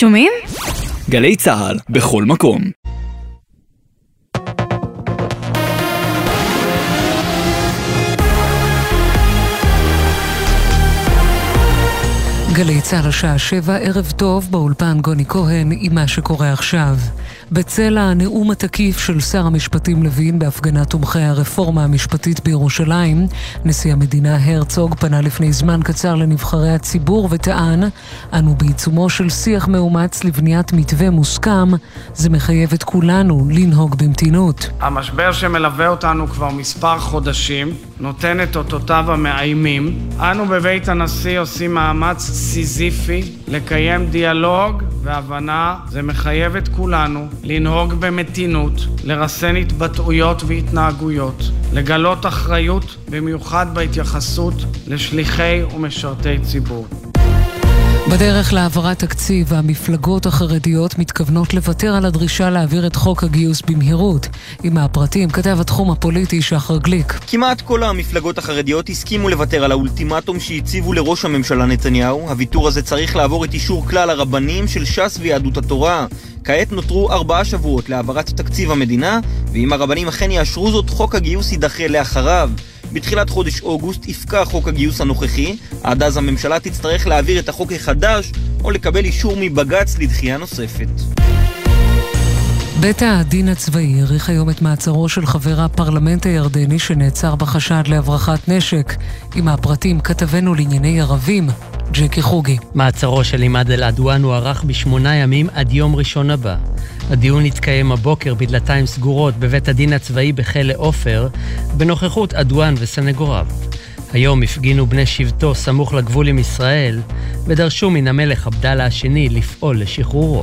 שומעים? גלי צה"ל, בכל מקום. גלי צה"ל השעה שבע, ערב טוב, באולפן גוני כהן עם מה שקורה עכשיו. בצל הנאום התקיף של שר המשפטים לוין בהפגנת תומכי הרפורמה המשפטית בירושלים, נשיא המדינה הרצוג פנה לפני זמן קצר לנבחרי הציבור וטען, אנו בעיצומו של שיח מאומץ לבניית מתווה מוסכם, זה מחייב את כולנו לנהוג במתינות. המשבר שמלווה אותנו כבר מספר חודשים נותן את אותותיו המאיימים. אנו בבית הנשיא עושים מאמץ סיזיפי לקיים דיאלוג והבנה. זה מחייב את כולנו לנהוג במתינות, לרסן התבטאויות והתנהגויות, לגלות אחריות, במיוחד בהתייחסות לשליחי ומשרתי ציבור. בדרך להעברת תקציב, המפלגות החרדיות מתכוונות לוותר על הדרישה להעביר את חוק הגיוס במהירות. עם הפרטים כתב התחום הפוליטי שחר גליק. כמעט כל המפלגות החרדיות הסכימו לוותר על האולטימטום שהציבו לראש הממשלה נתניהו. הוויתור הזה צריך לעבור את אישור כלל הרבנים של ש"ס ויהדות התורה. כעת נותרו ארבעה שבועות להעברת תקציב המדינה, ואם הרבנים אכן יאשרו זאת, חוק הגיוס יידחה לאחריו. בתחילת חודש אוגוסט יפקע חוק הגיוס הנוכחי, עד אז הממשלה תצטרך להעביר את החוק החדש, או לקבל אישור מבג"ץ לדחייה נוספת. בית הדין הצבאי האריך היום את מעצרו של חבר הפרלמנט הירדני שנעצר בחשד להברחת נשק. עם הפרטים כתבנו לענייני ערבים, ג'קי חוגי. מעצרו של עימאד אל-עדואן הוארך בשמונה ימים עד יום ראשון הבא. הדיון התקיים הבוקר בדלתיים סגורות בבית הדין הצבאי בכלא עופר, בנוכחות עדואן וסנגוריו. היום הפגינו בני שבטו סמוך לגבול עם ישראל, ודרשו מן המלך עבדאללה השני לפעול לשחרורו.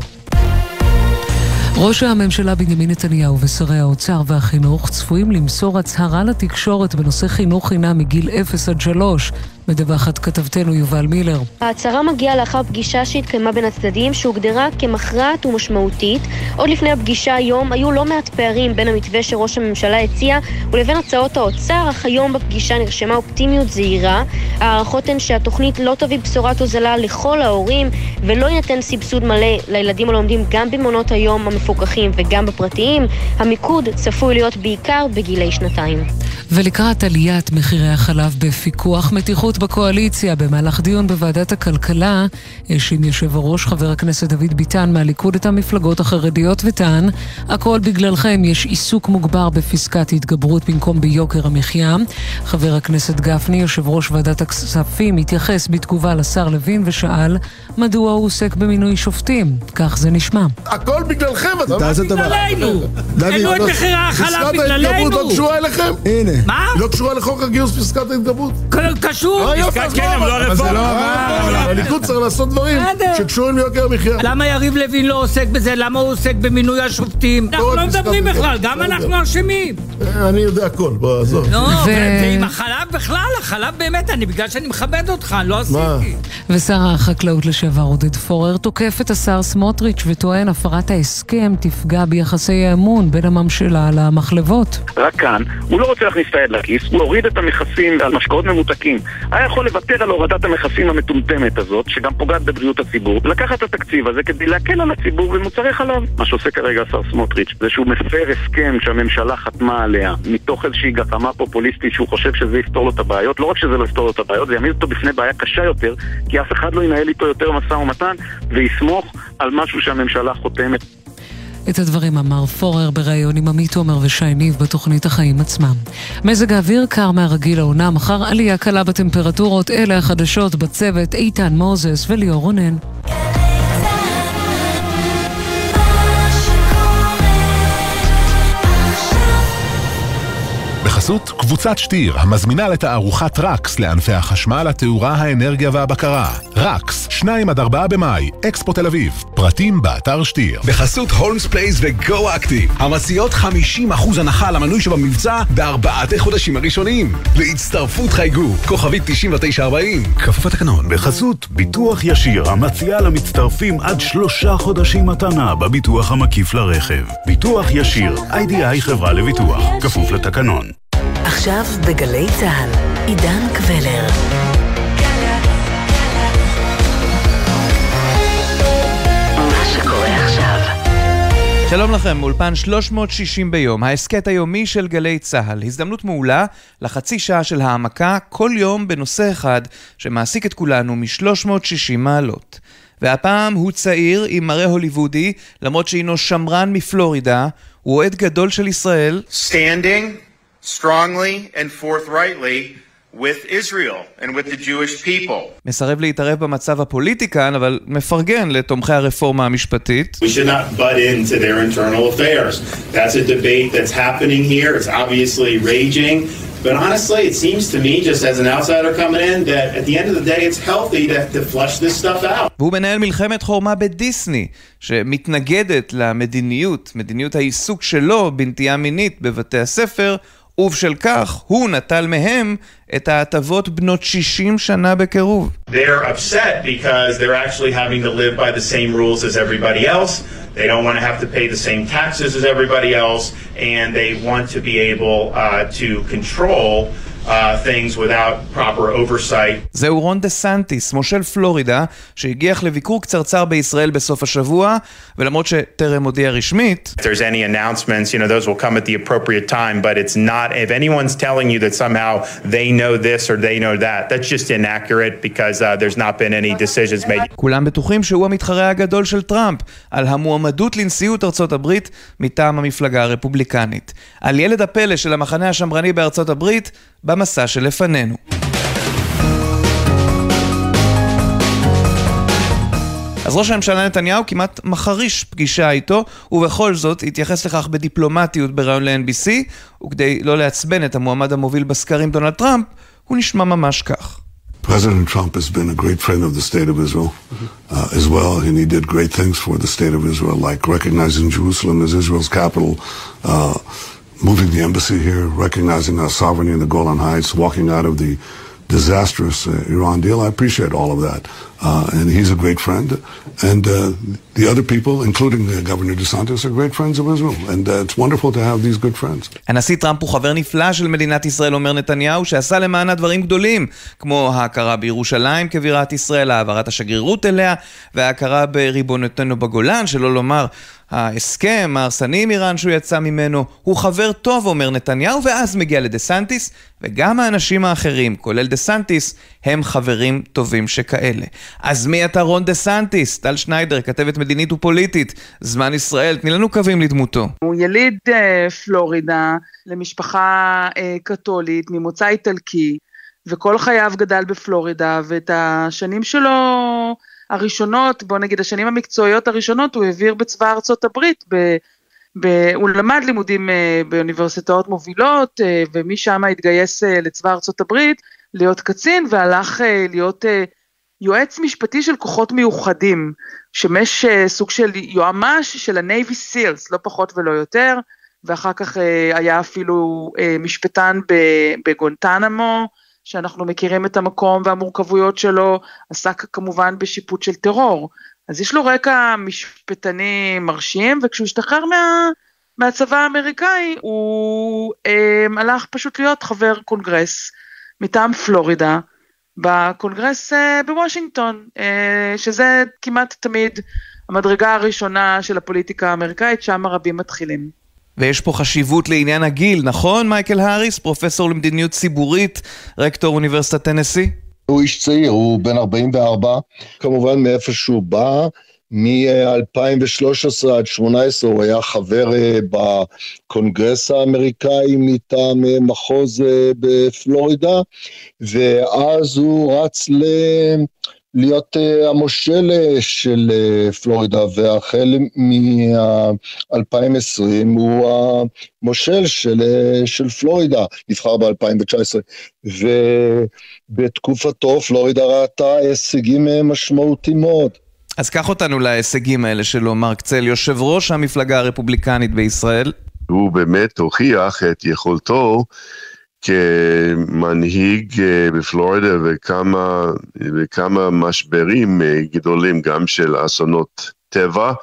ראש הממשלה בנימין נתניהו ושרי האוצר והחינוך צפויים למסור הצהרה לתקשורת בנושא חינוך חינם מגיל 0 עד 3 מדווחת כתבתנו יובל מילר. ההצהרה מגיעה לאחר פגישה שהתקיימה בין הצדדים שהוגדרה כמכרעת ומשמעותית. עוד לפני הפגישה היום היו לא מעט פערים בין המתווה שראש הממשלה הציע ולבין הצעות האוצר, אך היום בפגישה נרשמה אופטימיות זהירה. ההערכות הן שהתוכנית לא תביא בשורת הוזלה לכל ההורים ולא יינתן סבסוד מלא לילדים הלומדים גם במעונות היום המפוקחים וגם בפרטיים. המיקוד צפוי להיות בעיקר בגילי שנתיים. ולקראת עליית מחירי החלב בפיקוח מתיחות בקואליציה במהלך דיון בוועדת הכלכלה, האשים יושב הראש חבר הכנסת דוד ביטן מהליכוד את המפלגות החרדיות וטען, הכל בגללכם יש עיסוק מוגבר בפסקת התגברות במקום ביוקר המחיה. חבר הכנסת גפני, יושב ראש ועדת הכספים, התייחס בתגובה לשר לוין ושאל מדוע הוא עוסק במינוי שופטים. כך זה נשמע. הכל בגללכם, אתה טובה. בגללנו. העלו את מחירי החלב פסקת בגללנו. ההתגברות לא קשורה אליכם? הנה. מה? לא קשורה לחוק הגיוס פסקת ההתגברות? קשור. לא רפורמה. הליכוד צריך לעשות דברים. שקשורים ליוקר המחיה. למה יריב לוין לא עוסק בזה? למה הוא עוסק במינוי השופטים? אנחנו רק לא מדברים. בכלל, גם. אנחנו אשמים. אה, אני יודע הכל, בוא, עזוב. לא, ועם החלב בכלל, החלב באמת, אני בגלל שאני מכבד אותך, לא? עשיתי. ושר החקלאות לשעבר עודד פורר תוקף את השר סמוטריץ' וטוען הפרת ההסכם תפגע ביחסי האמון בין הממשלה למחלבות. רק כאן, הוא לא רוצה להכניס את היד לכיס, הוא הוריד את המכסים על משקאות ממותקים. היה יכול לוותר על הורדת המכסים המטומטמת הזאת, שגם פוגעת בבריאות הציבור, לקחת את התקציב הזה כדי להקל על הציבור במוצרי חלב. מה שעושה כרגע השר סמוטריץ' זה שהוא מפר הסכם שהממשלה חתמה עליה, מתוך איזושהי גחמה פופוליסטית שהוא חושב שזה יפתור לו את הבעיות. לא רק שזה לא יפתור לו את הבעיות, זה יעמיד אותו בפני בעיה קשה יותר, כי אף אחד לא ינהל איתו יותר משא ומתן, ויסמוך על משהו שהממשלה חותמת. את הדברים אמר פורר בריאיון עם עמית עומר ושי ניב בתוכנית החיים עצמם. מזג האוויר קר מהרגיל העונה, מחר עלייה קלה בטמפרטורות, אלה החדשות בצוות איתן מוזס וליאור רונן. בחסות קבוצת שטיר, המזמינה לתערוכת רקס לענפי החשמל, התאורה, האנרגיה והבקרה. רקס, 2 עד 4 במאי, אקספו תל אביב. פרטים באתר שטיר. בחסות הולמס פלייס וגו אקטיב, המציעות 50% הנחה על המנוי שבמבצע בארבעת החודשים הראשונים. להצטרפות חייגו, כוכבית 9940. כפוף לתקנון, בחסות ביטוח ישיר, המציע למצטרפים עד שלושה חודשים מתנה בביטוח המקיף לרכב. ביטוח ישיר, איי.די.איי חברה לביטוח, כפוף לתקנון. עכשיו בגלי צה"ל, עידן קבלר. שלום לכם, אולפן 360 ביום, ההסכת היומי של גלי צה"ל. הזדמנות מעולה לחצי שעה של העמקה כל יום בנושא אחד שמעסיק את כולנו מ-360 מעלות. והפעם הוא צעיר עם מראה הוליוודי, למרות שהינו שמרן מפלורידה, הוא אוהד גדול של ישראל. Standing strongly and forthrightly with Israel and with the Jewish people. מסרב להתערב במצב הפוליטי כאן, אבל מפרגן לתומכי הרפורמה המשפטית. We should not butt into their internal affairs. That's a debate that's happening here. It's obviously raging. But honestly, it seems to me, just as an outsider coming in, that at the end of the day, it's healthy to, to flush this stuff out. והוא מנהל מלחמת חורמה בדיסני, שמתנגדת למדיניות, מדיניות העיסוק שלו בנטייה מינית בבתי הספר, ובשל כך הוא נטל מהם את ההטבות בנות 60 שנה בקירוב. They're upset because they're actually having to live by the same rules as everybody else. They don't want to have to pay the same taxes as everybody else, and they want to be able uh, to control uh. זהו רון דה סנטיס, מושל פלורידה, שהגיח לביקור קצרצר בישראל בסוף השבוע, ולמרות שטרם הודיע רשמית, If there's any announcements, you know, those will come at the appropriate time, but it's not, if anyone's telling you that somehow they know this or they know that, that's just inaccurate because uh, there's not been any decisions made. כולם בטוחים שהוא המתחרה הגדול של טראמפ על המועמדות לנשיאות ארצות הברית מטעם המפלגה הרפובליקנית. על ילד הפלא של המחנה השמרני בארצות הברית במסע שלפנינו. אז ראש הממשלה נתניהו כמעט מחריש פגישה איתו, ובכל זאת התייחס לכך בדיפלומטיות בריאיון ל-NBC, וכדי לא לעצבן את המועמד המוביל בסקרים דונלד טראמפ, הוא נשמע ממש כך. President Trump has been a great friend of the state of Israel uh, as well, and he did great things for the state of Israel, like recognizing Jerusalem as Israel's capital, uh, moving the embassy here, recognizing our sovereignty in the Golan Heights, walking out of the disastrous uh, Iran deal. I appreciate all of that. Uh, and he's a great friend. And uh, the other people, including uh, Governor DeSantis, are great friends of Israel. And uh, it's wonderful to have these good friends. הנשיא טראמפ הוא חבר נפלא של מדינת ישראל, אומר נתניהו, שעשה למענה דברים גדולים, כמו ההכרה בירושלים כבירת ישראל, העברת השגרירות אליה, וההכרה בריבונותנו בגולן, שלא לומר ההסכם ההרסני עם איראן שהוא יצא ממנו. הוא חבר טוב, אומר נתניהו, ואז מגיע לדה סנטיס, וגם האנשים האחרים, כולל דה סנטיס, הם חברים טובים שכאלה. אז מי אתה רון דה סנטיס? טל שניידר, כתבת מדינית ופוליטית. זמן ישראל, תני לנו קווים לדמותו. הוא יליד אה, פלורידה למשפחה אה, קתולית ממוצא איטלקי, וכל חייו גדל בפלורידה, ואת השנים שלו הראשונות, בוא נגיד השנים המקצועיות הראשונות, הוא העביר בצבא ארצות הברית, ב, ב, הוא למד לימודים אה, באוניברסיטאות מובילות, אה, ומשם התגייס אה, לצבא ארצות הברית להיות קצין, והלך להיות יועץ משפטי של כוחות מיוחדים, שימש אה, סוג של יועמ"ש של ה-Navy Seals, לא פחות ולא יותר, ואחר כך אה, היה אפילו אה, משפטן בגונטנמו, שאנחנו מכירים את המקום והמורכבויות שלו, עסק כמובן בשיפוט של טרור. אז יש לו רקע משפטני מרשים, וכשהוא השתחרר מה, מהצבא האמריקאי, הוא אה, הלך פשוט להיות חבר קונגרס מטעם פלורידה, בקונגרס אה, בוושינגטון, אה, שזה כמעט תמיד המדרגה הראשונה של הפוליטיקה האמריקאית, שם הרבים מתחילים. ויש פה חשיבות לעניין הגיל, נכון מייקל האריס, פרופסור למדיניות ציבורית, רקטור אוניברסיטת טנסי? הוא איש צעיר, הוא בן 44, כמובן מאיפה שהוא בא, מ-2013 עד 2018 הוא היה חבר בקונגרס האמריקאי מטעם מחוז בפלורידה, ואז הוא רץ ל... להיות uh, המושל של uh, פלורידה, והחל מ-2020 הוא המושל של, uh, של פלורידה, נבחר ב-2019, ובתקופתו פלורידה ראתה הישגים משמעותיים מאוד. אז קח אותנו להישגים האלה שלו, מרק צל, יושב ראש המפלגה הרפובליקנית בישראל. הוא באמת הוכיח את יכולתו כמנהיג בפלורידה וכמה, וכמה משברים גדולים, גם של אסונות טבע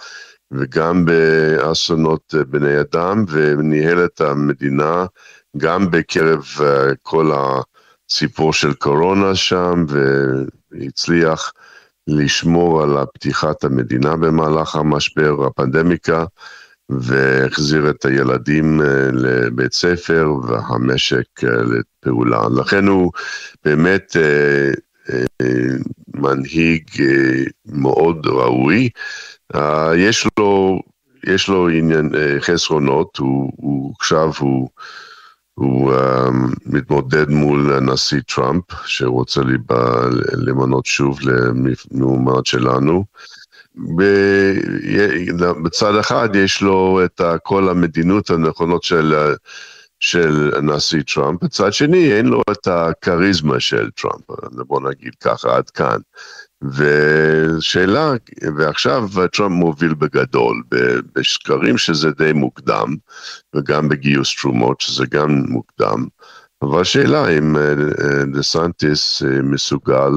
וגם באסונות בני אדם, וניהל את המדינה גם בקרב כל הסיפור של קורונה שם, והצליח לשמור על פתיחת המדינה במהלך המשבר, הפנדמיקה, והחזיר את הילדים לבית ספר והמשק לפעולה. לכן הוא באמת מנהיג מאוד ראוי. יש לו, יש לו עניין, חסרונות, הוא, הוא עכשיו הוא הוא uh, מתמודד מול הנשיא טראמפ, שרוצה למנות שוב למועמד שלנו. בצד אחד יש לו את כל המדינות הנכונות של, של הנשיא טראמפ, בצד שני אין לו את הכריזמה של טראמפ, בוא נגיד ככה, עד כאן. ושאלה, ועכשיו טראמפ מוביל בגדול, בסקרים שזה די מוקדם, וגם בגיוס תרומות שזה גם מוקדם, אבל השאלה אם אה, אה, דה סנטיס אה, מסוגל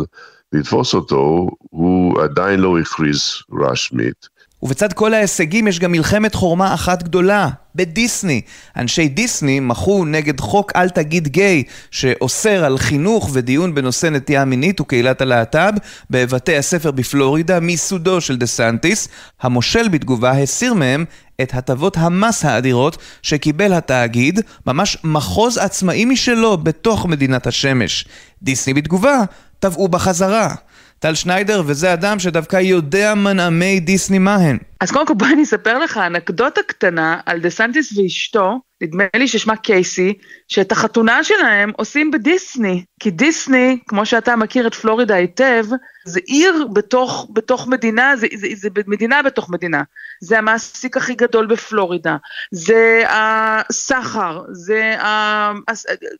לתפוס אותו, הוא עדיין לא הכריז רשמית. ובצד כל ההישגים יש גם מלחמת חורמה אחת גדולה, בדיסני. אנשי דיסני מחו נגד חוק אל תגיד גיי, שאוסר על חינוך ודיון בנושא נטייה מינית וקהילת הלהט"ב בבתי הספר בפלורידה מיסודו של דה סנטיס. המושל בתגובה הסיר מהם את הטבות המס האדירות שקיבל התאגיד, ממש מחוז עצמאי משלו בתוך מדינת השמש. דיסני בתגובה תבעו בחזרה. טל שניידר, וזה אדם שדווקא יודע מנעמי דיסני מה הן. אז קודם כל בואי אני אספר לך אנקדוטה קטנה על דה סנטיס ואשתו, נדמה לי ששמה קייסי, שאת החתונה שלהם עושים בדיסני. כי דיסני, כמו שאתה מכיר את פלורידה היטב, זה עיר בתוך, בתוך מדינה, זה, זה, זה מדינה בתוך מדינה. זה המעסיק הכי גדול בפלורידה, זה הסחר, זה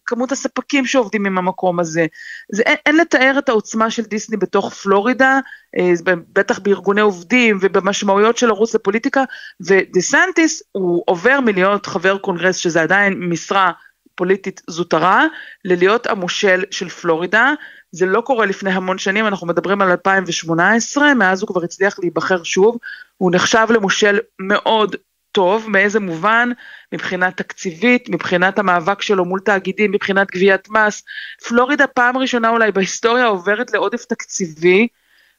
כמות הספקים שעובדים עם המקום הזה. זה, אין, אין לתאר את העוצמה של דיסני בתוך פלורידה, אה, בטח בארגוני עובדים ובמשמעויות של לרוץ לפוליטיקה, ודה סנטיס הוא עובר מלהיות חבר קונגרס, שזה עדיין משרה פוליטית זוטרה, ללהיות המושל של פלורידה. זה לא קורה לפני המון שנים, אנחנו מדברים על 2018, מאז הוא כבר הצליח להיבחר שוב, הוא נחשב למושל מאוד טוב, מאיזה מובן? מבחינה תקציבית, מבחינת המאבק שלו מול תאגידים, מבחינת גביית מס. פלורידה פעם ראשונה אולי בהיסטוריה עוברת לעודף תקציבי,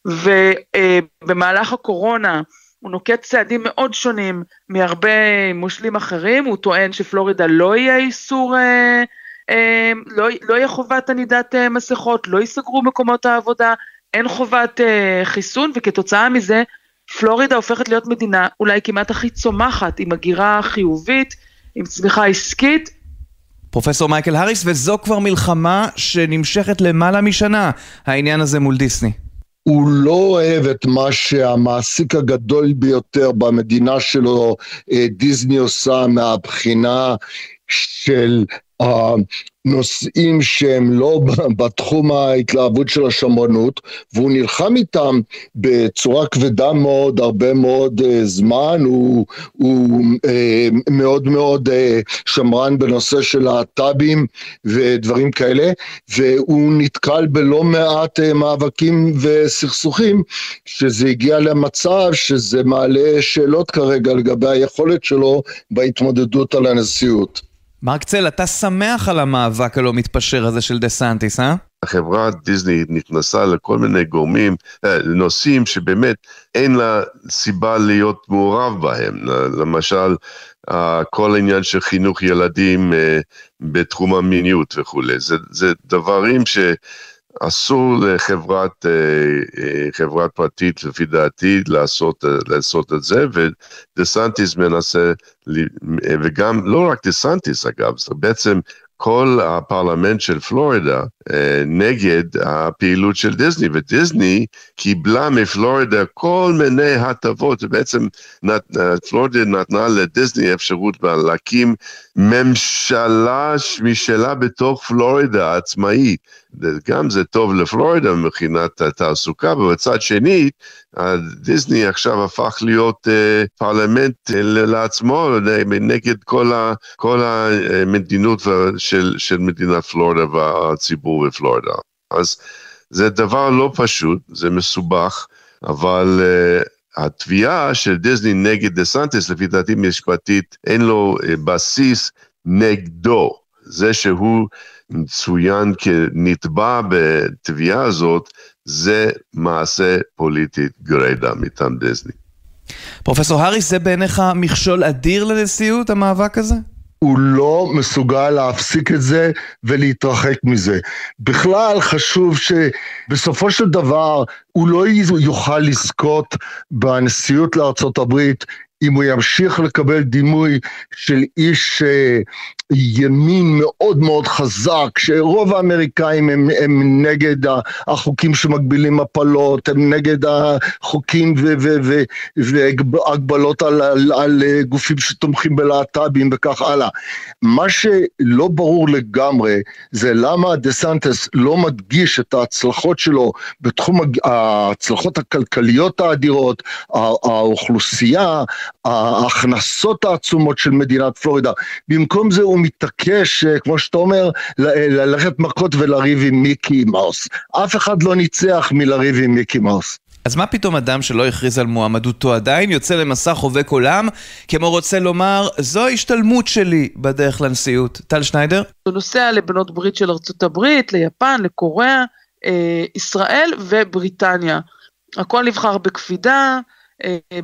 ובמהלך הקורונה הוא נוקט צעדים מאוד שונים מהרבה מושלים אחרים, הוא טוען שפלורידה לא יהיה איסור, אה, אה, לא, לא יהיה חובת ענידת אה, מסכות, לא ייסגרו מקומות העבודה, אין חובת אה, חיסון, וכתוצאה מזה פלורידה הופכת להיות מדינה אולי כמעט הכי צומחת, עם הגירה חיובית, עם צמיחה עסקית, פרופסור מייקל האריס, וזו כבר מלחמה שנמשכת למעלה משנה, העניין הזה מול דיסני. הוא לא אוהב את מה שהמעסיק הגדול ביותר במדינה שלו, אה, דיסני עושה מהבחינה של נושאים שהם לא בתחום ההתלהבות של השמרנות, והוא נלחם איתם בצורה כבדה מאוד, הרבה מאוד uh, זמן, הוא, הוא uh, מאוד מאוד uh, שמרן בנושא של להט"בים ודברים כאלה, והוא נתקל בלא מעט uh, מאבקים וסכסוכים, שזה הגיע למצב שזה מעלה שאלות כרגע לגבי היכולת שלו בהתמודדות על הנשיאות. מרק צל, אתה שמח על המאבק הלא מתפשר הזה של דה סנטיס, אה? החברה דיסני נכנסה לכל מיני גורמים, אה, נושאים שבאמת אין לה סיבה להיות מעורב בהם. למשל, כל העניין של חינוך ילדים אה, בתחום המיניות וכולי. זה, זה דברים ש... אסור לחברת אה, אה, חברת פרטית, לפי דעתי, לעשות, אה, לעשות את זה, ודה סנטיס מנסה, וגם, לא רק דה סנטיס אגב, זה בעצם כל הפרלמנט של פלורידה נגד הפעילות של דיסני, ודיסני קיבלה מפלורידה כל מיני הטבות, ובעצם פלורידה נתנה לדיסני אפשרות להקים ממשלה משלה בתוך פלורידה עצמאית. גם זה טוב לפלורידה מבחינת התעסוקה, ובצד שני, דיסני עכשיו הפך להיות uh, פרלמנט uh, לעצמו נגד כל, ה, כל המדינות של, של מדינת פלורידה והציבור בפלורידה. אז זה דבר לא פשוט, זה מסובך, אבל uh, התביעה של דיסני נגד דה סנטס, לפי דעתי משפטית, אין לו uh, בסיס נגדו. זה שהוא מצוין כנתבע בתביעה הזאת, זה מעשה פוליטי גרידא מטעם דיסני. פרופסור האריס, זה בעיניך מכשול אדיר לנשיאות, המאבק הזה? הוא לא מסוגל להפסיק את זה ולהתרחק מזה. בכלל חשוב שבסופו של דבר הוא לא יוכל לזכות בנשיאות לארצות הברית אם הוא ימשיך לקבל דימוי של איש אה, ימין מאוד מאוד חזק, שרוב האמריקאים הם, הם נגד החוקים שמגבילים הפלות, הם נגד החוקים והגבלות על, על, על גופים שתומכים בלהט"בים וכך הלאה. מה שלא ברור לגמרי זה למה דה סנטס לא מדגיש את ההצלחות שלו בתחום ההצלחות הכלכליות האדירות, האוכלוסייה, ההכנסות העצומות של מדינת פלורידה. במקום זה הוא מתעקש, אה, כמו שאתה אומר, ללכת מכות ולריב עם מיקי מאוס. אף אחד לא ניצח מלריב עם מיקי מאוס. אז מה פתאום אדם שלא הכריז על מועמדותו עדיין יוצא למסע חובק עולם, כמו רוצה לומר, זו ההשתלמות שלי בדרך לנשיאות. טל שניידר? הוא נוסע לבנות ברית של ארצות הברית, ליפן, לקוריאה, אה, ישראל ובריטניה. הכל נבחר בקפידה, אה,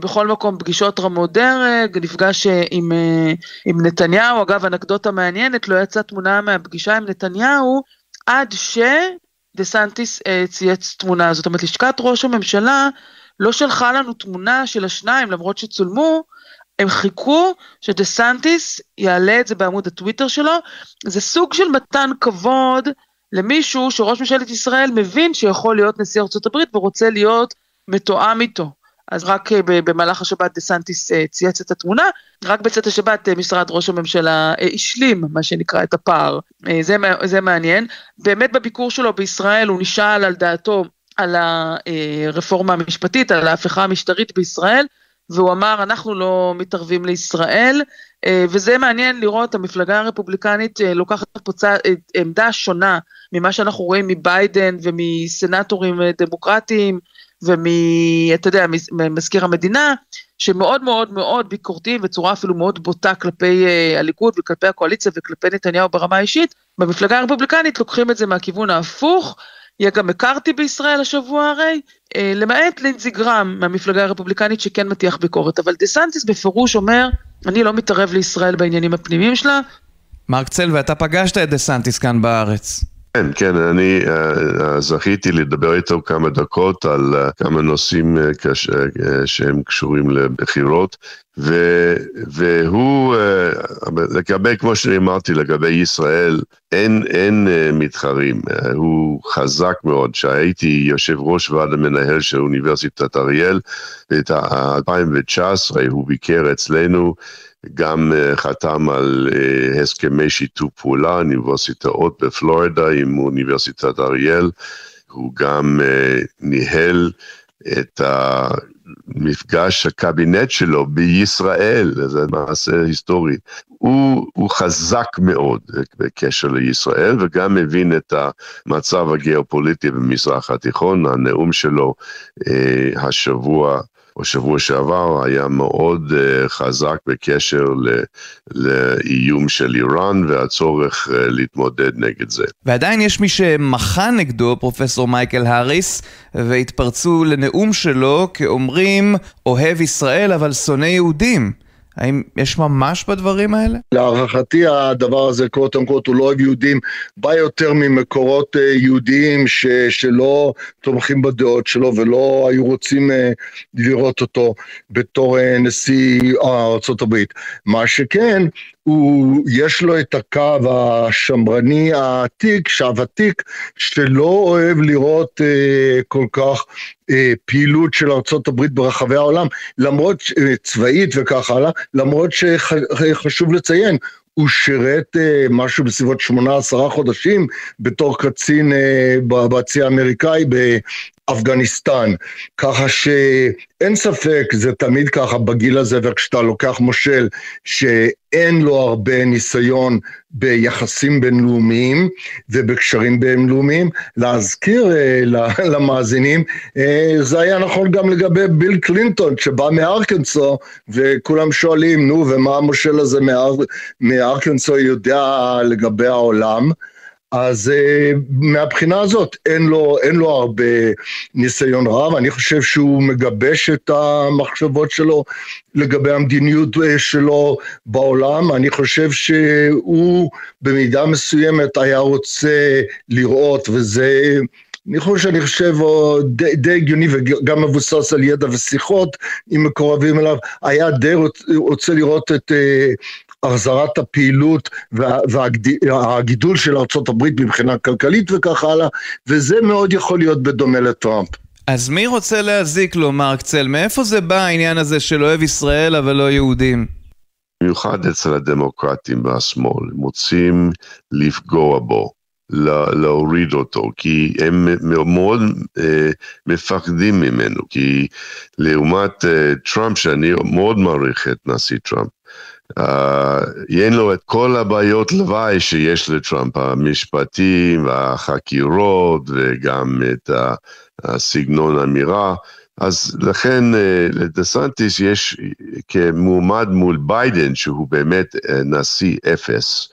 בכל מקום פגישות רמות דרג, נפגש אה, עם, אה, עם נתניהו, אגב אנקדוטה מעניינת, לא יצאה תמונה מהפגישה עם נתניהו עד שדה סנטיס צייץ תמונה, זאת אומרת לשכת ראש הממשלה לא שלחה לנו תמונה של השניים למרות שצולמו, הם חיכו שדה סנטיס יעלה את זה בעמוד הטוויטר שלו, זה סוג של מתן כבוד למישהו שראש ממשלת ישראל מבין שיכול להיות נשיא הברית ורוצה להיות מתואם איתו. אז רק אה, במהלך השבת דה סנטיס אה, צייץ את התמונה, רק בצאת השבת אה, משרד ראש הממשלה השלים, מה שנקרא, את הפער. זה, זה מעניין. באמת בביקור שלו בישראל הוא נשאל על דעתו על הרפורמה המשפטית, על ההפיכה המשטרית בישראל, והוא אמר, אנחנו לא מתערבים לישראל, וזה מעניין לראות, המפלגה הרפובליקנית לוקחת פה עמדה שונה ממה שאנחנו רואים מביידן ומסנטורים דמוקרטיים, ומ... אתה יודע, מזכיר המדינה, שמאוד מאוד מאוד ביקורתיים בצורה אפילו מאוד בוטה כלפי uh, הליכוד וכלפי הקואליציה וכלפי נתניהו ברמה האישית, במפלגה הרפובליקנית לוקחים את זה מהכיוון ההפוך. יהיה גם מקארתי בישראל השבוע הרי, אה, למעט לינזי גרם מהמפלגה הרפובליקנית שכן מטיח ביקורת, אבל דה סנטיס בפירוש אומר, אני לא מתערב לישראל בעניינים הפנימיים שלה. מרק צל, ואתה פגשת את דה סנטיס כאן בארץ. כן, כן, אני uh, זכיתי לדבר איתו כמה דקות על uh, כמה נושאים שהם קשורים לבחירות, ו, והוא, אה, לגבי, כמו שאמרתי, לגבי ישראל, אין, אין uh, מתחרים, uh, הוא חזק מאוד. כשהייתי יושב ראש ועד המנהל של אוניברסיטת אריאל, ב-2019 הוא ביקר אצלנו, גם אה, חתם על אה, הסכמי שיתוף פעולה אוניברסיטאות בפלורידה עם אוניברסיטת אריאל, הוא גם אה, ניהל את המפגש הקבינט שלו בישראל, זה מעשה היסטורי. הוא, הוא חזק מאוד בקשר לישראל וגם מבין את המצב הגיאופוליטי במזרח התיכון, הנאום שלו אה, השבוע או שבוע שעבר היה מאוד uh, חזק בקשר לאיום של איראן והצורך uh, להתמודד נגד זה. ועדיין יש מי שמחה נגדו, פרופסור מייקל האריס, והתפרצו לנאום שלו כאומרים אוהב ישראל אבל שונא יהודים. האם יש ממש בדברים האלה? להערכתי הדבר הזה, קודם כל, הוא לא אוהב יהודים, בא יותר ממקורות אה, יהודיים ש, שלא תומכים בדעות שלו ולא היו רוצים אה, לראות אותו בתור אה, נשיא ארה"ב. מה שכן, הוא, יש לו את הקו השמרני העתיק, שהוותיק, שלא אוהב לראות אה, כל כך אה, פעילות של הברית ברחבי העולם, למרות, אה, צבאית וכך הלאה, למרות שחשוב לציין, הוא שירת אה, משהו בסביבות שמונה עשרה חודשים בתור קצין אה, בצי האמריקאי אפגניסטן, ככה שאין ספק, זה תמיד ככה בגיל הזה, וכשאתה לוקח מושל שאין לו הרבה ניסיון ביחסים בינלאומיים ובקשרים בינלאומיים, להזכיר אה, למאזינים, אה, זה היה נכון גם לגבי ביל קלינטון שבא מארקנסו, וכולם שואלים, נו, ומה המושל הזה מאר, מארקנסו יודע לגבי העולם? אז uh, מהבחינה הזאת אין לו, אין לו הרבה ניסיון רב, אני חושב שהוא מגבש את המחשבות שלו לגבי המדיניות אה, שלו בעולם, אני חושב שהוא במידה מסוימת היה רוצה לראות, וזה אני חושב שאני חושב די, די הגיוני וגם מבוסס על ידע ושיחות עם מקורבים אליו, היה די רוצה לראות את החזרת הפעילות וה, והגידול של ארה"ב מבחינה כלכלית וכך הלאה, וזה מאוד יכול להיות בדומה לטראמפ. אז מי רוצה להזיק לו, מרק צל? מאיפה זה בא העניין הזה של אוהב ישראל אבל לא יהודים? במיוחד אצל הדמוקרטים והשמאל, הם רוצים לפגוע בו. להוריד אותו, כי הם מאוד אה, מפחדים ממנו, כי לעומת אה, טראמפ, שאני מאוד מעריך את נשיא טראמפ, אה, אין לו את כל הבעיות לוואי שיש לטראמפ, המשפטים והחקירות וגם את הסגנון האמירה. אז לכן אה, לדסנטיס יש כמועמד מול ביידן, שהוא באמת אה, נשיא אפס,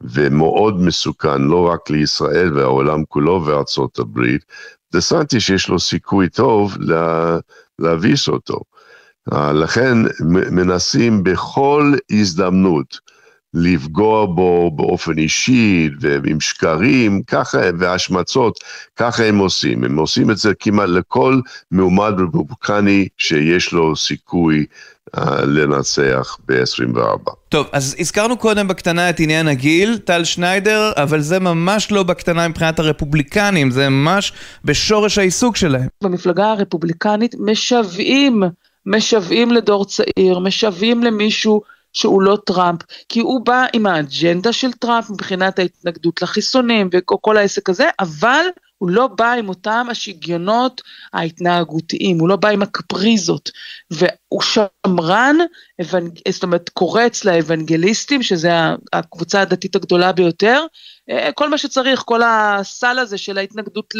ומאוד מסוכן, לא רק לישראל והעולם כולו וארצות הברית, דסנטי שיש לו סיכוי טוב לה, להביס אותו. אה, לכן מנסים בכל הזדמנות לפגוע בו באופן אישי ועם שקרים, ככה, והשמצות, ככה הם עושים. הם עושים את זה כמעט לכל מועמד רפובליקני שיש לו סיכוי uh, לנצח ב-24. טוב, אז הזכרנו קודם בקטנה את עניין הגיל, טל שניידר, אבל זה ממש לא בקטנה מבחינת הרפובליקנים, זה ממש בשורש העיסוק שלהם. במפלגה הרפובליקנית משוועים, משוועים לדור צעיר, משוועים למישהו שהוא לא טראמפ, כי הוא בא עם האג'נדה של טראמפ מבחינת ההתנגדות לחיסונים וכל העסק הזה, אבל הוא לא בא עם אותם השיגיונות ההתנהגותיים, הוא לא בא עם הקפריזות, והוא שמרן, אבנ... זאת אומרת קורץ לאבנגליסטים, שזה הקבוצה הדתית הגדולה ביותר, אה, כל מה שצריך, כל הסל הזה של ההתנגדות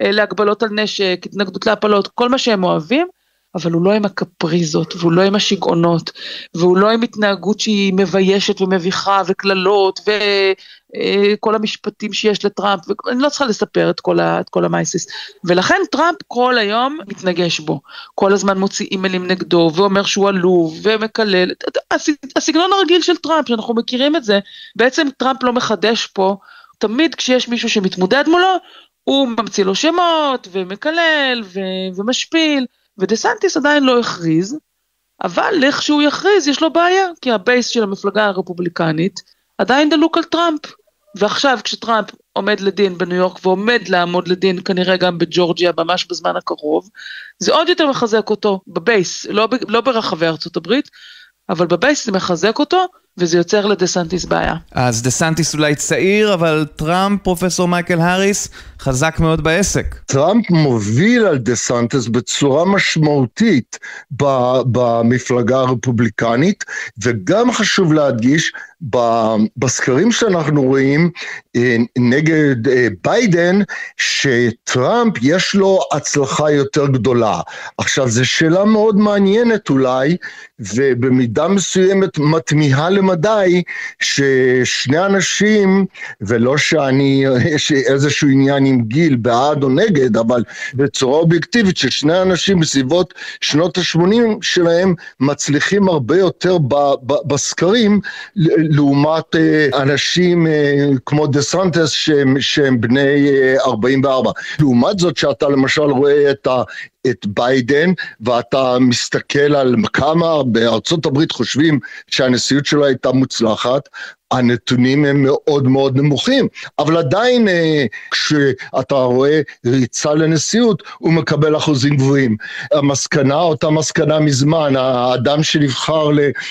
להגבלות על נשק, התנגדות להפלות, כל מה שהם אוהבים, אבל הוא לא עם הקפריזות, והוא לא עם השיגעונות, והוא לא עם התנהגות שהיא מביישת ומביכה וקללות וכל המשפטים שיש לטראמפ, ואני לא צריכה לספר את כל, ה, את כל המייסיס. ולכן טראמפ כל היום מתנגח בו, כל הזמן מוציא אימיילים נגדו, ואומר שהוא עלוב, ומקלל, הסגנון הרגיל של טראמפ, שאנחנו מכירים את זה, בעצם טראמפ לא מחדש פה, תמיד כשיש מישהו שמתמודד מולו, הוא ממציא לו שמות, ומקלל, ו- ומשפיל. ודה סנטיס עדיין לא הכריז, אבל לכשהוא יכריז יש לו בעיה, כי ה base של המפלגה הרפובליקנית עדיין דלוק על טראמפ. ועכשיו כשטראמפ עומד לדין בניו יורק ועומד לעמוד לדין כנראה גם בג'ורג'יה ממש בזמן הקרוב, זה עוד יותר מחזק אותו ב base, לא, לא ברחבי ארצות הברית, אבל ב base זה מחזק אותו, וזה יוצר לדה סנטיס בעיה. אז דה סנטיס אולי צעיר, אבל טראמפ, פרופסור מייקל האריס, חזק מאוד בעסק. טראמפ מוביל על דה סנטיס בצורה משמעותית במפלגה הרפובליקנית, וגם חשוב להדגיש, בסקרים שאנחנו רואים אה, נגד אה, ביידן, שטראמפ יש לו הצלחה יותר גדולה. עכשיו, זו שאלה מאוד מעניינת אולי, ובמידה מסוימת מתמיהה למדי, ששני אנשים, ולא שאני, יש איזשהו עניין עם גיל בעד או נגד, אבל בצורה אובייקטיבית, ששני אנשים בסביבות שנות ה-80 שלהם מצליחים הרבה יותר בסקרים, לעומת אה, אנשים אה, כמו דה סנטס שהם, שהם בני 44. אה, לעומת זאת, שאתה למשל רואה את ה... את ביידן, ואתה מסתכל על כמה בארצות הברית חושבים שהנשיאות שלו הייתה מוצלחת, הנתונים הם מאוד מאוד נמוכים, אבל עדיין אה, כשאתה רואה ריצה לנשיאות, הוא מקבל אחוזים גבוהים. המסקנה, אותה מסקנה מזמן, האדם שנבחר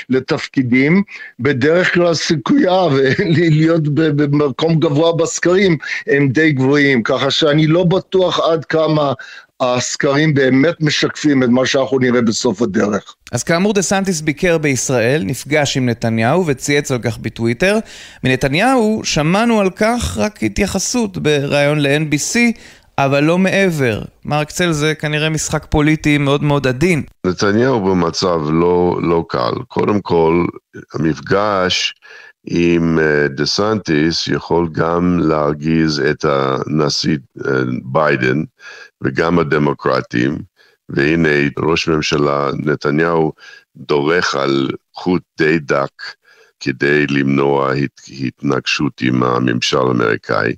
לתפקידים, בדרך כלל סיכוייו להיות במקום גבוה בסקרים הם די גבוהים, ככה שאני לא בטוח עד כמה הסקרים באמת משקפים את מה שאנחנו נראה בסוף הדרך. אז כאמור דה סנטיס ביקר בישראל, נפגש עם נתניהו וצייץ על כך בטוויטר. מנתניהו שמענו על כך רק התייחסות בריאיון ל-NBC, אבל לא מעבר. מרק צל זה כנראה משחק פוליטי מאוד מאוד עדין. נתניהו במצב לא, לא קל. קודם כל, המפגש אה, דה סנטיס יכול גם להרגיז את הנשיא אה, ביידן וגם הדמוקרטים, והנה ראש ממשלה נתניהו דורך על חוט די דק כדי למנוע הת, התנגשות עם הממשל האמריקאי.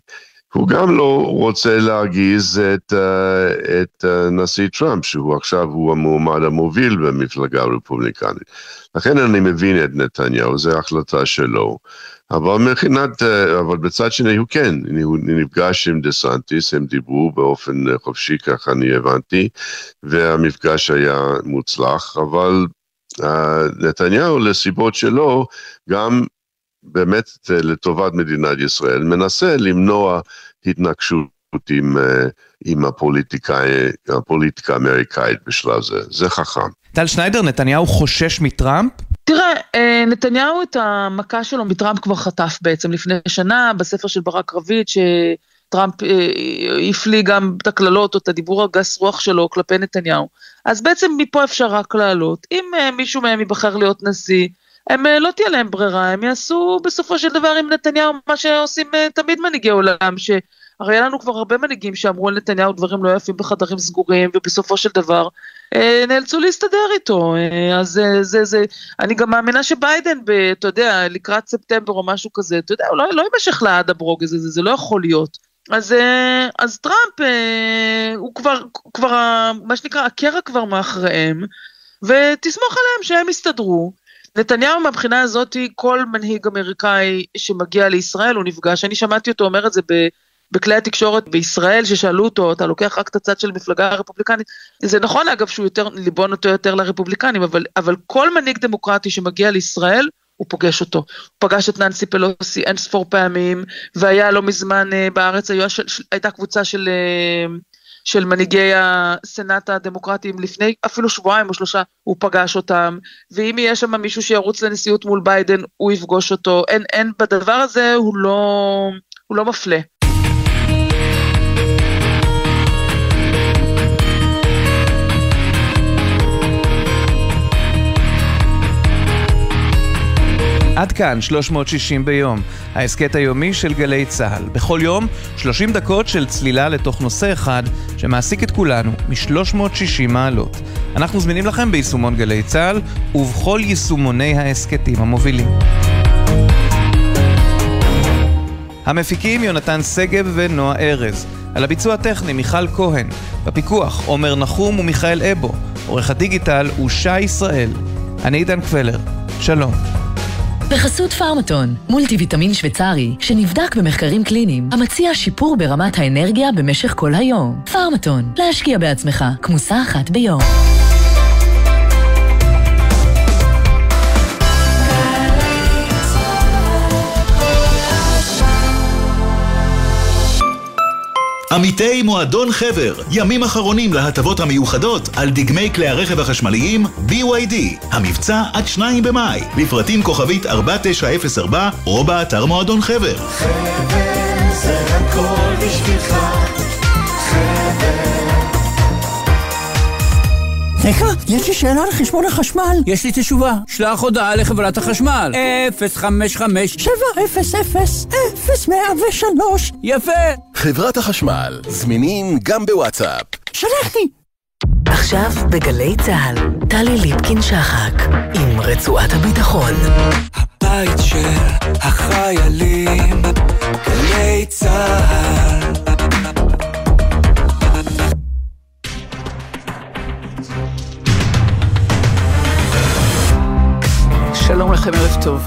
הוא גם לא רוצה להרגיז את, uh, את uh, נשיא טראמפ, שהוא עכשיו הוא המועמד המוביל במפלגה הרפובליקנית. לכן אני מבין את נתניהו, זו החלטה שלו. אבל מבחינת, uh, אבל בצד שני הוא כן, הוא נפגש עם דה סנטיס, הם דיברו באופן חופשי, ככה אני הבנתי, והמפגש היה מוצלח, אבל uh, נתניהו לסיבות שלו, גם באמת לטובת מדינת ישראל, מנסה למנוע התנגשות עם, אה, עם הפוליטיקה, הפוליטיקה האמריקאית בשלב זה, זה חכם. טל שניידר, נתניהו חושש מטראמפ? תראה, אה, נתניהו את המכה שלו מטראמפ כבר חטף בעצם לפני שנה, בספר של ברק רביד, שטראמפ אה, הפליא גם את הקללות או את הדיבור הגס רוח שלו כלפי נתניהו. אז בעצם מפה אפשר רק לעלות. אם מישהו מהם ייבחר להיות נשיא, הם לא תהיה להם ברירה, הם יעשו בסופו של דבר עם נתניהו מה שעושים תמיד מנהיגי עולם, ש... הרי היה לנו כבר הרבה מנהיגים שאמרו על נתניהו דברים לא יפים בחדרים סגורים, ובסופו של דבר אה, נאלצו להסתדר איתו. אה, אז אה, זה, זה, אני גם מאמינה שביידן, ב, אתה יודע, לקראת ספטמבר או משהו כזה, אתה יודע, לא, לא יימשך לעד הברוג הזה, זה, זה לא יכול להיות. אז, אה, אז טראמפ, אה, הוא כבר, כבר, מה שנקרא, הקרע כבר מאחריהם, ותסמוך עליהם שהם יסתדרו. נתניהו מהבחינה הזאת, כל מנהיג אמריקאי שמגיע לישראל, הוא נפגש, אני שמעתי אותו אומר את זה. בכלי התקשורת בישראל ששאלו אותו, אתה לוקח רק את הצד של מפלגה רפובליקנית. זה נכון אגב שהוא יותר, ליבו נוטה יותר לרפובליקנים, אבל, אבל כל מנהיג דמוקרטי שמגיע לישראל, הוא פוגש אותו. הוא פגש את ננסי פלוסי אין ספור פעמים, והיה לא מזמן uh, בארץ, היה, הייתה קבוצה של, uh, של מנהיגי הסנאט הדמוקרטיים לפני אפילו שבועיים או שלושה, הוא פגש אותם, ואם יהיה שם מישהו שירוץ לנשיאות מול ביידן, הוא יפגוש אותו. אין, אין, בדבר הזה הוא לא, הוא לא מפלה. עד כאן 360 ביום, ההסכת היומי של גלי צה"ל. בכל יום 30 דקות של צלילה לתוך נושא אחד שמעסיק את כולנו מ-360 מעלות. אנחנו זמינים לכם ביישומון גלי צה"ל ובכל יישומוני ההסכתים המובילים. המפיקים יונתן שגב ונועה ארז. על הביצוע הטכני מיכל כהן. בפיקוח עומר נחום ומיכאל אבו. עורך הדיגיטל הוא שי ישראל. אני עידן קבלר. שלום. בחסות פארמטון, מולטי ויטמין שוויצרי, שנבדק במחקרים קליניים, המציע שיפור ברמת האנרגיה במשך כל היום. פארמטון, להשקיע בעצמך, כמוסה אחת ביום. עמיתי מועדון חבר, ימים אחרונים להטבות המיוחדות על דגמי כלי הרכב החשמליים BYD. המבצע עד 2 במאי, לפרטים כוכבית 4904 או באתר מועדון חבר. חבר זה הכל בשבילך, רגע, יש לי שאלה על חשבון החשמל. יש לי תשובה. שלח הודעה לחברת החשמל. 055 700 0103 יפה. חברת החשמל, זמינים גם בוואטסאפ. שלחתי. עכשיו בגלי צה"ל, טלי ליפקין-שחק, עם רצועת הביטחון. הבית של החיילים, גלי צה"ל. שלום לכם, ערב טוב.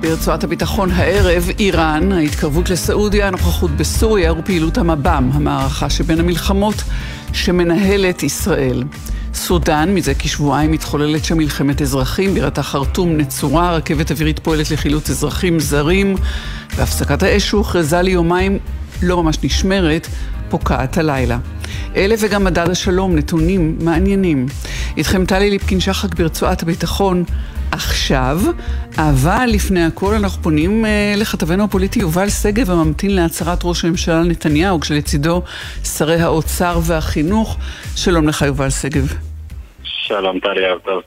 ברצועת הביטחון הערב, איראן, ההתקרבות לסעודיה, הנוכחות בסוריה ופעילות המב"ם, המערכה שבין המלחמות שמנהלת ישראל. סודאן, מזה כשבועיים מתחוללת שם מלחמת אזרחים, בירתה חרטום נצורה, רכבת אווירית פועלת לחילוץ אזרחים זרים, והפסקת האש שהוכרזה ליומיים לא ממש נשמרת, פוקעת הלילה. אלה וגם מדד השלום, נתונים מעניינים. איתכם טלי ליפקין שחק ברצועת הביטחון. עכשיו, אבל לפני הכל אנחנו פונים uh, לכתבנו הפוליטי יובל שגב הממתין להצהרת ראש הממשלה נתניהו, כשלצידו שרי האוצר והחינוך. שלום לך יובל שגב. שלום טלי, ערב טוב.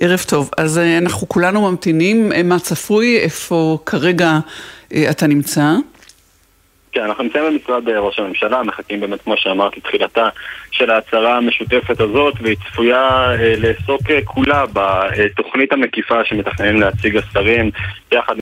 ערב טוב. אז אה, אנחנו כולנו ממתינים, אה, מה צפוי, איפה כרגע אה, אתה נמצא? כן, אנחנו נמצאים במשרד אה, ראש הממשלה, מחכים באמת, כמו שאמרתי, תחילתה של ההצהרה המשותפת הזאת, והיא צפויה אה, לעסוק אה, כולה בתוכנית המקיפה שמתכננים להציג השרים, יחד